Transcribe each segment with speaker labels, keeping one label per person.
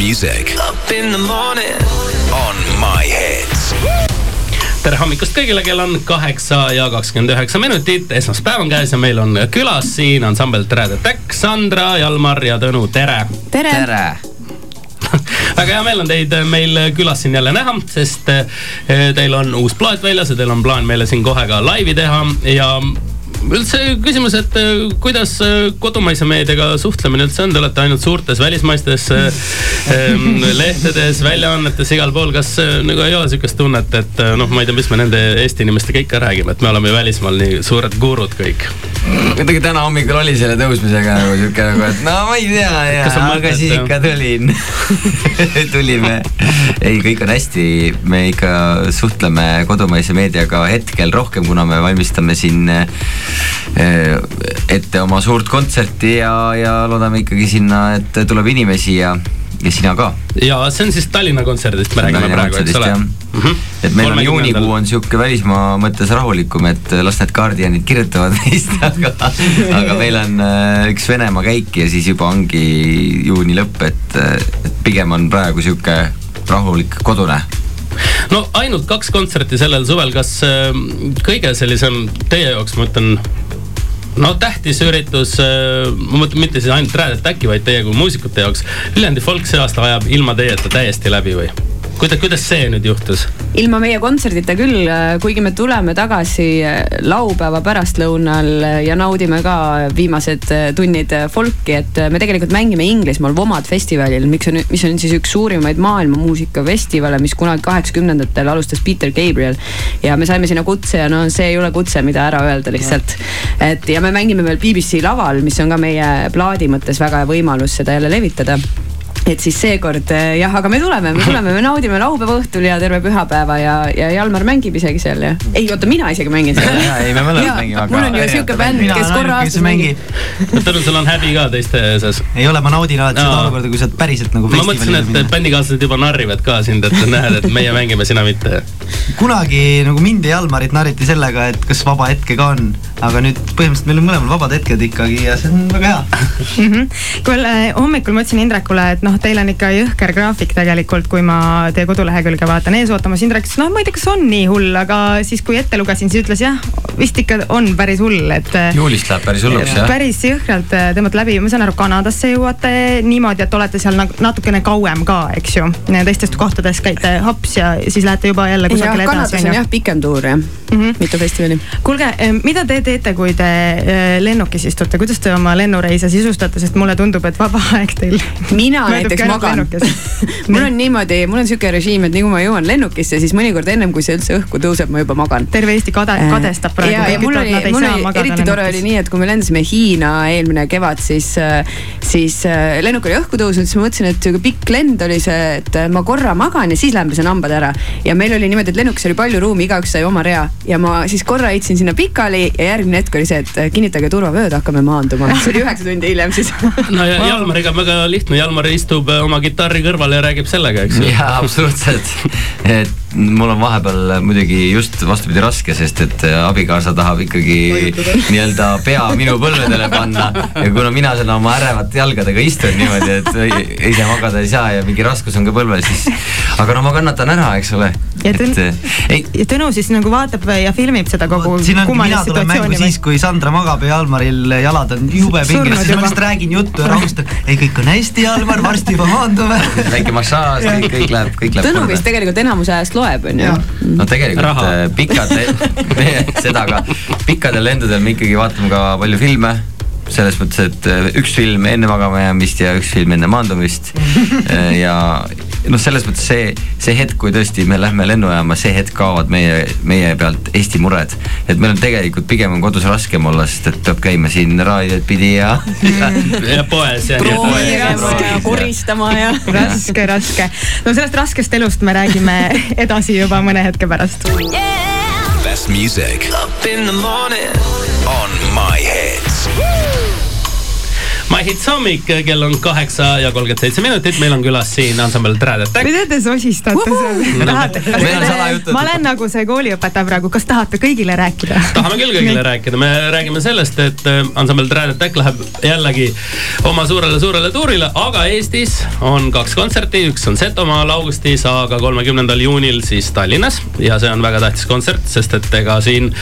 Speaker 1: music
Speaker 2: Up in the morning.
Speaker 1: on my hits.
Speaker 3: tere hommikust kõigile, kell on kaheksa ja kakskümmend üheksa minutit, esmaspäev on käes ja meil on külas siin ansambel Trad Attack, Sandra, Jalmar ja Tõnu, tere.
Speaker 4: tere, tere.!
Speaker 3: väga hea meel on teid meil külas siin jälle näha, sest eh, teil on uus plaat väljas ja teil on plaan meile siin kohe ka laivi teha ja üldse küsimus, et äh, kuidas äh, kodumaise meediaga suhtlemine üldse on, te olete ainult suurtes välismaistes ähm, lehtedes, väljaannetes, igal pool, kas nagu ei ole sihukest tunnet, et noh, ma ei tea, mis me nende Eesti inimestega ikka räägime, et me oleme ju välismaal nii suured gurud kõik.
Speaker 5: kuidagi täna hommikul oli selle tõusmisega nagu sihuke nagu, et no ma ei tea ja, aga siis ikka tulin. Tulime. ei, kõik on hästi, me ikka suhtleme kodumaise meediaga hetkel rohkem, kuna me valmistame siin Eh, ette oma suurt kontserti ja, ja loodame ikkagi sinna, et tuleb inimesi ja, ja sina ka.
Speaker 3: ja see on siis Tallinna kontserdist me räägime praegu, eks ole. Mm
Speaker 5: -hmm. et meil on juunikuu on sihuke välismaa mõttes rahulikum, et las need Guardianid kirjutavad meist, aga, aga meil on äh, üks Venemaa käik ja siis juba ongi juuni lõpp, et, et pigem on praegu sihuke rahulik kodune
Speaker 3: no ainult kaks kontserti sellel suvel, kas äh, kõige sellisem teie jaoks, ma ütlen no tähtis üritus, äh, ma mõtlen mitte siis ainult Red Attacki, vaid teie kui muusikute jaoks. Viljandi folk see aasta ajab ilma teieta täiesti läbi või? Kuidas, kuidas see nüüd juhtus?
Speaker 4: ilma meie kontserdita küll, kuigi me tuleme tagasi laupäeva pärastlõunal ja naudime ka viimased tunnid folki, et me tegelikult mängime Inglismaal Vomad festivalil, miks on, mis on siis üks suurimaid maailma muusikafestivale, mis kunagi kaheksakümnendatel alustas Peter Gabriel. ja me saime sinna kutse ja no see ei ole kutse, mida ära öelda lihtsalt. et ja me mängime veel BBC laval, mis on ka meie plaadi mõttes väga hea võimalus seda jälle levitada et siis seekord eh, jah, aga me tuleme, me tuleme, me naudime laupäeva õhtul ja terve pühapäeva ja, ja Jalmar mängib isegi seal ja. ei oota, mina isegi mängin seal.
Speaker 5: ja, ei me mõlemad mängime.
Speaker 4: mul on ju siuke bänd, kes korra aastas mängib.
Speaker 3: Tõnu, sul on häbi ka teiste seas?
Speaker 6: ei ole, ma naudin alati seda olukorda, kui sa oled päriselt nagu.
Speaker 3: ma mõtlesin, et bändikaaslased juba narrivad ka sind, et näed, et meie mängime, sina mitte.
Speaker 6: kunagi nagu mind ja Jalmarit narriti sellega, et kas vaba hetke ka on, aga nüüd põhimõtteliselt meil on mõlemal vabad hetked ikkagi ja see on väga hea.
Speaker 7: -hmm. kuule, hommikul ma ütlesin Indrekule, et noh, teil on ikka jõhker graafik tegelikult, kui ma teie kodulehekülge vaatan eesootamas. Indrek ütles, noh, ma ei tea, kas on nii hull, aga siis, kui ette lugesin, siis ütles jah, vist ikka on päris hull, et.
Speaker 5: juulist läheb päris hulluks jah.
Speaker 7: päris jõhkralt äh, tõmbate läbi, ma saan aru, Kanadasse jõuate niimoodi, et olete seal natukene kauem ka, eks ju. teistes kohtades käite hops ja siis lähete juba jälle kusagile edasi.
Speaker 4: Kanadas on jah pikem tuur jah mm, -hmm. mitu festivali.
Speaker 7: kuulge, äh, mida te teete, kui te äh, lennukis istute, kuidas te oma lennureise sisustate, sest mulle tundub, et vaba aeg teil.
Speaker 4: mina näiteks magan mul on niimoodi, mul on sihuke režiim, et nii kui ma jõuan lennukisse, siis mõnikord ennem kui see üldse õhku tõuseb, ma juba magan.
Speaker 7: terve Eesti kade, äh, kadestab praegu.
Speaker 4: ja, ja mul oli, mul oli eriti tore oli nii, et kui me lendasime Hiina eelmine kevad, siis, äh, siis äh, lennuk oli õhku tõusnud, siis ma mõtlesin, et sihuke pikk lend oli see, et ma korra magan ja siis lähen pesen hambad ära. ja meil oli niimoodi, et lennukis oli palju ruumi, igaüks sai oma rea ja ma siis korra heitsin sinna pikali ja järgmine hetk oli see, et kinnitage turvavööd, hakkame maanduma. see oli üheksa tundi hiljem siis
Speaker 3: no ja Jalmariga on väga lihtne, Jalmar istub oma kitarri kõrval ja räägib sellega, eks ju.
Speaker 5: jaa, absoluutselt. et mul on vahepeal muidugi just vastupidi raske, sest et abikaasa tahab ikkagi nii-öelda pea minu põlvedele panna ja kuna mina seal oma ärevate jalgadega istun niimoodi, et ise magada ei saa ja mingi raskus on ka põlvel, siis aga no ma kannatan ära, eks ole.
Speaker 7: ja Tõnu, ja Tõnu siis nagu vaatab ja filmib seda kogu
Speaker 6: mina tulen mängu siis, kui Sandra magab ja Jalmaril jalad on jube pinges, siis ma lihtsalt räägin juttu ja rahustan. ei, kõik on hästi, Jalmar, varsti juba maandume
Speaker 5: väike massaaž, kõik, kõik läheb, kõik läheb.
Speaker 4: Tõnu vist tegelikult enamuse ajast loeb, on ju.
Speaker 5: no tegelikult Raha. Äh, pikad, seda ka, pikkadel lendudel me ikkagi vaatame ka palju filme selles mõttes, et äh, üks film enne magama jäämist ja üks film enne maandumist. Äh, ja noh, selles mõttes see, see hetk, kui tõesti me lähme lennujaama, see hetk kaovad meie, meie pealt Eesti mured. et meil on tegelikult pigem on kodus raskem olla, sest et peab käima siin raadiot pidi ja
Speaker 3: ja poes ja.
Speaker 4: ja koristama ja.
Speaker 7: raske, raske. no sellest raskest elust me räägime edasi juba mõne hetke pärast yeah..
Speaker 1: Best music
Speaker 2: Up in the morning.
Speaker 1: on my hits.
Speaker 3: My Hits hommik, kell on kaheksa ja kolmkümmend seitse minutit, meil on külas siin ansambel Trad Attack.
Speaker 7: mida te sosistate seal? tahate,
Speaker 5: on salajutud.
Speaker 7: ma olen nagu see kooliõpetaja praegu, kas tahate kõigile rääkida?
Speaker 3: tahame küll kõigile rääkida, me räägime sellest, et äh, ansambel Trad Attack läheb jällegi oma suurele-suurele tuurile, aga Eestis on kaks kontserti, üks on Setomaal augustis, aga kolmekümnendal juunil siis Tallinnas ja see on väga tähtis kontsert, sest et ega siin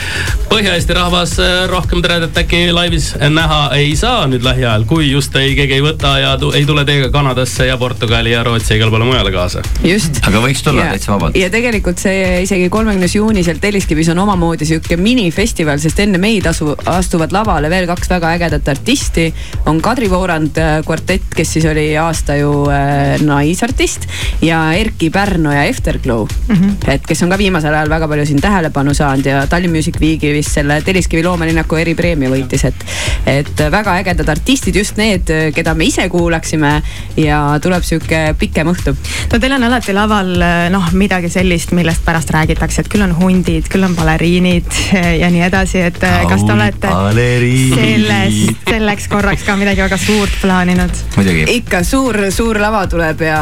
Speaker 3: Põhja-Eesti rahvas äh, rohkem Trad Attacki laivis näha ei saa nüüd lähiajal, kui just ei, keegi ei võta ja tu, ei tule teiega Kanadasse ja Portugali ja Rootsi ja igale poole mujale kaasa.
Speaker 4: just.
Speaker 5: aga võiks tulla täitsa vabalt.
Speaker 4: ja tegelikult see isegi kolmekümnes juuni seal Telliskivis on omamoodi sihuke minifestival, sest enne meid asu, astuvad lavale veel kaks väga ägedat artisti. on Kadri Voorand äh, kvartett, kes siis oli aasta ju äh, naisartist ja Erki Pärno ja Efterglow mm. -hmm. et kes on ka viimasel ajal väga palju siin tähelepanu saanud ja Tallinn Music Weeki vist selle Telliskivi loomelinnaku eripreemia võitis, et, et väga ägedad artistid, just need, keda me ise kuulaksime ja tuleb sihuke pikem õhtu.
Speaker 7: no teil on alati laval noh, midagi sellist, millest pärast räägitakse, et küll on hundid, küll on baleriinid ja nii edasi, et kas te olete sellest, selleks korraks ka midagi väga suurt plaaninud?
Speaker 4: ikka suur, suur lava tuleb ja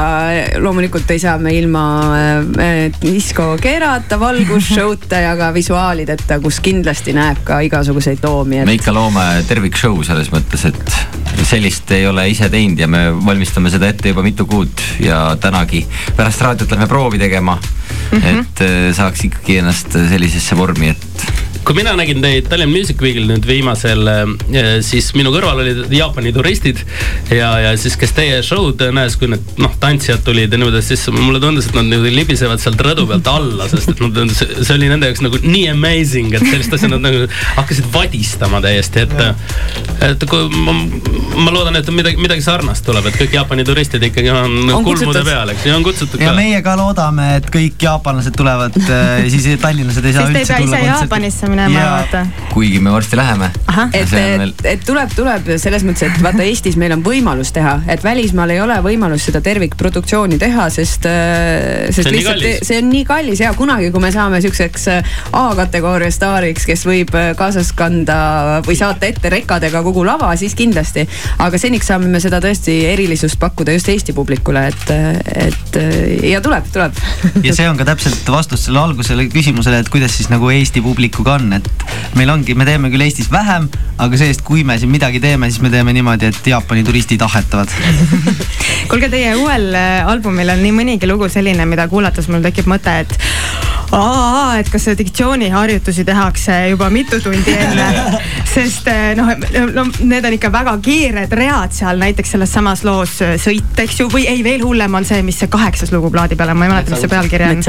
Speaker 4: loomulikult ei saa me ilma äh, disko keerata, valgusshow'ta ja ka visuaalideta, kus kindlasti näeb ka igasuguseid loomi
Speaker 5: et.... me ikka loome tervikshow selles mõttes, et sellist ei ole ise teinud ja me valmistame seda ette juba mitu kuud ja tänagi pärast raadiot lähme proovi tegema mm. -hmm. et äh, saaks ikkagi ennast sellisesse vormi, et
Speaker 3: kui mina nägin teid Tallinn Music Weekil nüüd viimasel, äh, siis minu kõrval olid Jaapani turistid ja, ja siis, kes teie show'd näes, kui need noh, tantsijad tulid ja niimoodi, siis mulle tundus, et nad niimoodi libisevad sealt rõdu pealt alla, sest et nad, see oli nende jaoks nagu nii amazing, et sellist asja nad nagu hakkasid vadistama täiesti, et, et kui ma, ma loodan, et midagi, midagi sarnast tuleb, et kõik Jaapani turistid ikkagi on, on kulmude peal, eks ju, on kutsutud
Speaker 6: ja ka. meie ka loodame, et kõik jaapanlased tulevad, äh, siis tallinlased ei saa
Speaker 7: üldse tulla kontserti minema ja vaata.
Speaker 5: kuigi me varsti läheme.
Speaker 4: et, et, et tuleb, tuleb selles mõttes, et vaata Eestis meil on võimalus teha, et välismaal ei ole võimalus seda tervikproduktsiooni teha, sest, äh, sest see lihtsalt see on nii kallis ja kunagi, kui me saame siukseks äh, A-kategooria staariks, kes võib äh, kaasas kanda või saata ette rekadega kogu lava, siis kindlasti. aga seniks saame me seda tõesti erilisust pakkuda just Eesti publikule, et, et ja tuleb, tuleb.
Speaker 6: ja see on ka täpselt vastus selle algusele küsimusele, et kuidas siis nagu Eesti publikuga on, et meil ongi, me teeme küll Eestis vähem, aga see-eest, kui me siin midagi teeme, siis me teeme niimoodi, et Jaapani turistid ahetavad.
Speaker 7: Kuulge, teie uuel äh, albumil on nii mõnigi lugu selline, mida kuulates mul tekib mõte, et aa, et kas diktsiooniharjutusi tehakse juba mitu tundi enne. sest äh, noh, no need on ikka väga kiired read seal näiteks selles samas loos äh, Sõit, eks ju, või ei, veel hullem on see, mis see kaheksas lugu plaadi peal on, ma ei mäleta, mis see pealkiri on.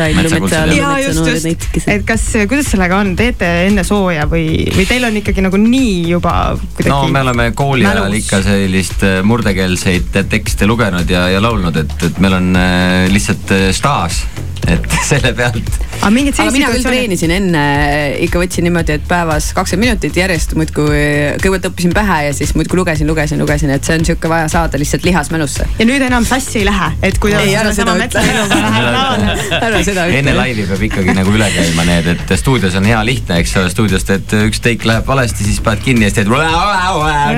Speaker 7: ja just, just, et kas, kuidas sellega on, teete enne sooja või, või teil on ikkagi nagu nii juba kuidagi?
Speaker 5: no me oleme kooli ajal ikka sellist murdekeelseid tekste lugenud ja, ja laulnud, et, et meil on lihtsalt staaž et selle pealt.
Speaker 4: aga mingid aga mina küll treenisin enne, ikka võtsin niimoodi, et päevas kakskümmend minutit järjest muudkui, kõigepealt õppisin pähe ja siis muudkui lugesin, lugesin, lugesin, et see on sihuke vaja saada lihtsalt lihasmälusse.
Speaker 7: ja nüüd enam sassi ei lähe, et kui
Speaker 4: ei, ära seda ütle. ära seda ütle.
Speaker 5: enne laivi peab ikkagi nagu üle käima need, et stuudios on hea lihtne, eks ole, stuudios teed üks teik läheb valesti, siis paned kinni ja siis teed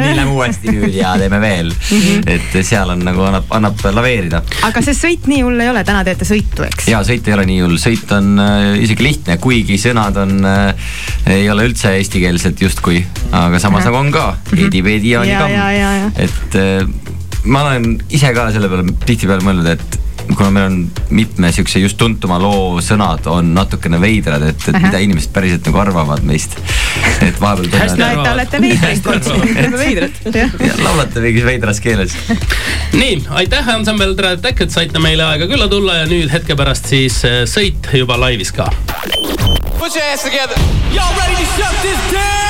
Speaker 5: nii lähme uuesti nüüd ja teeme veel. -hmm. et seal on nagu annab, annab laveerida.
Speaker 7: aga see sõit nii hull ei ole, täna teete sõitu, eks?
Speaker 5: ja sõit ei ole nii hull, sõit on äh, isegi lihtne, kuigi sõnad on äh,, ei ole üldse eestikeelsed justkui, aga samas nagu on ka, eedi-veedi ja nii kamm. et äh, ma olen ise ka selle peale tihtipeale mõelnud, et kuna meil on mitme siukse just tuntuma loo sõnad on natukene veidrad, et, et mida inimesed päriselt nagu arvavad meist. et vahepeal
Speaker 7: no et te olete veidrad.
Speaker 5: veidrad. laulate mingis veidras keeles.
Speaker 3: nii, aitäh ansambel Tere Attack, et saite meile aega külla tulla ja nüüd hetke pärast siis äh, sõit juba laivis ka. Put your hands together. Y'all ready to shut this down?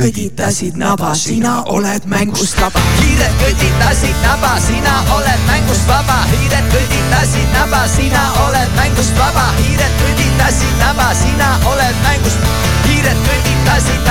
Speaker 2: kõditasid naba, sina oled mängust vaba. hiired kõditasid naba, sina oled mängust vaba, hiired kõditasid naba, sina oled mängust vaba, hiired kõditasid naba, sina oled mängust, hiired kõditasid naba.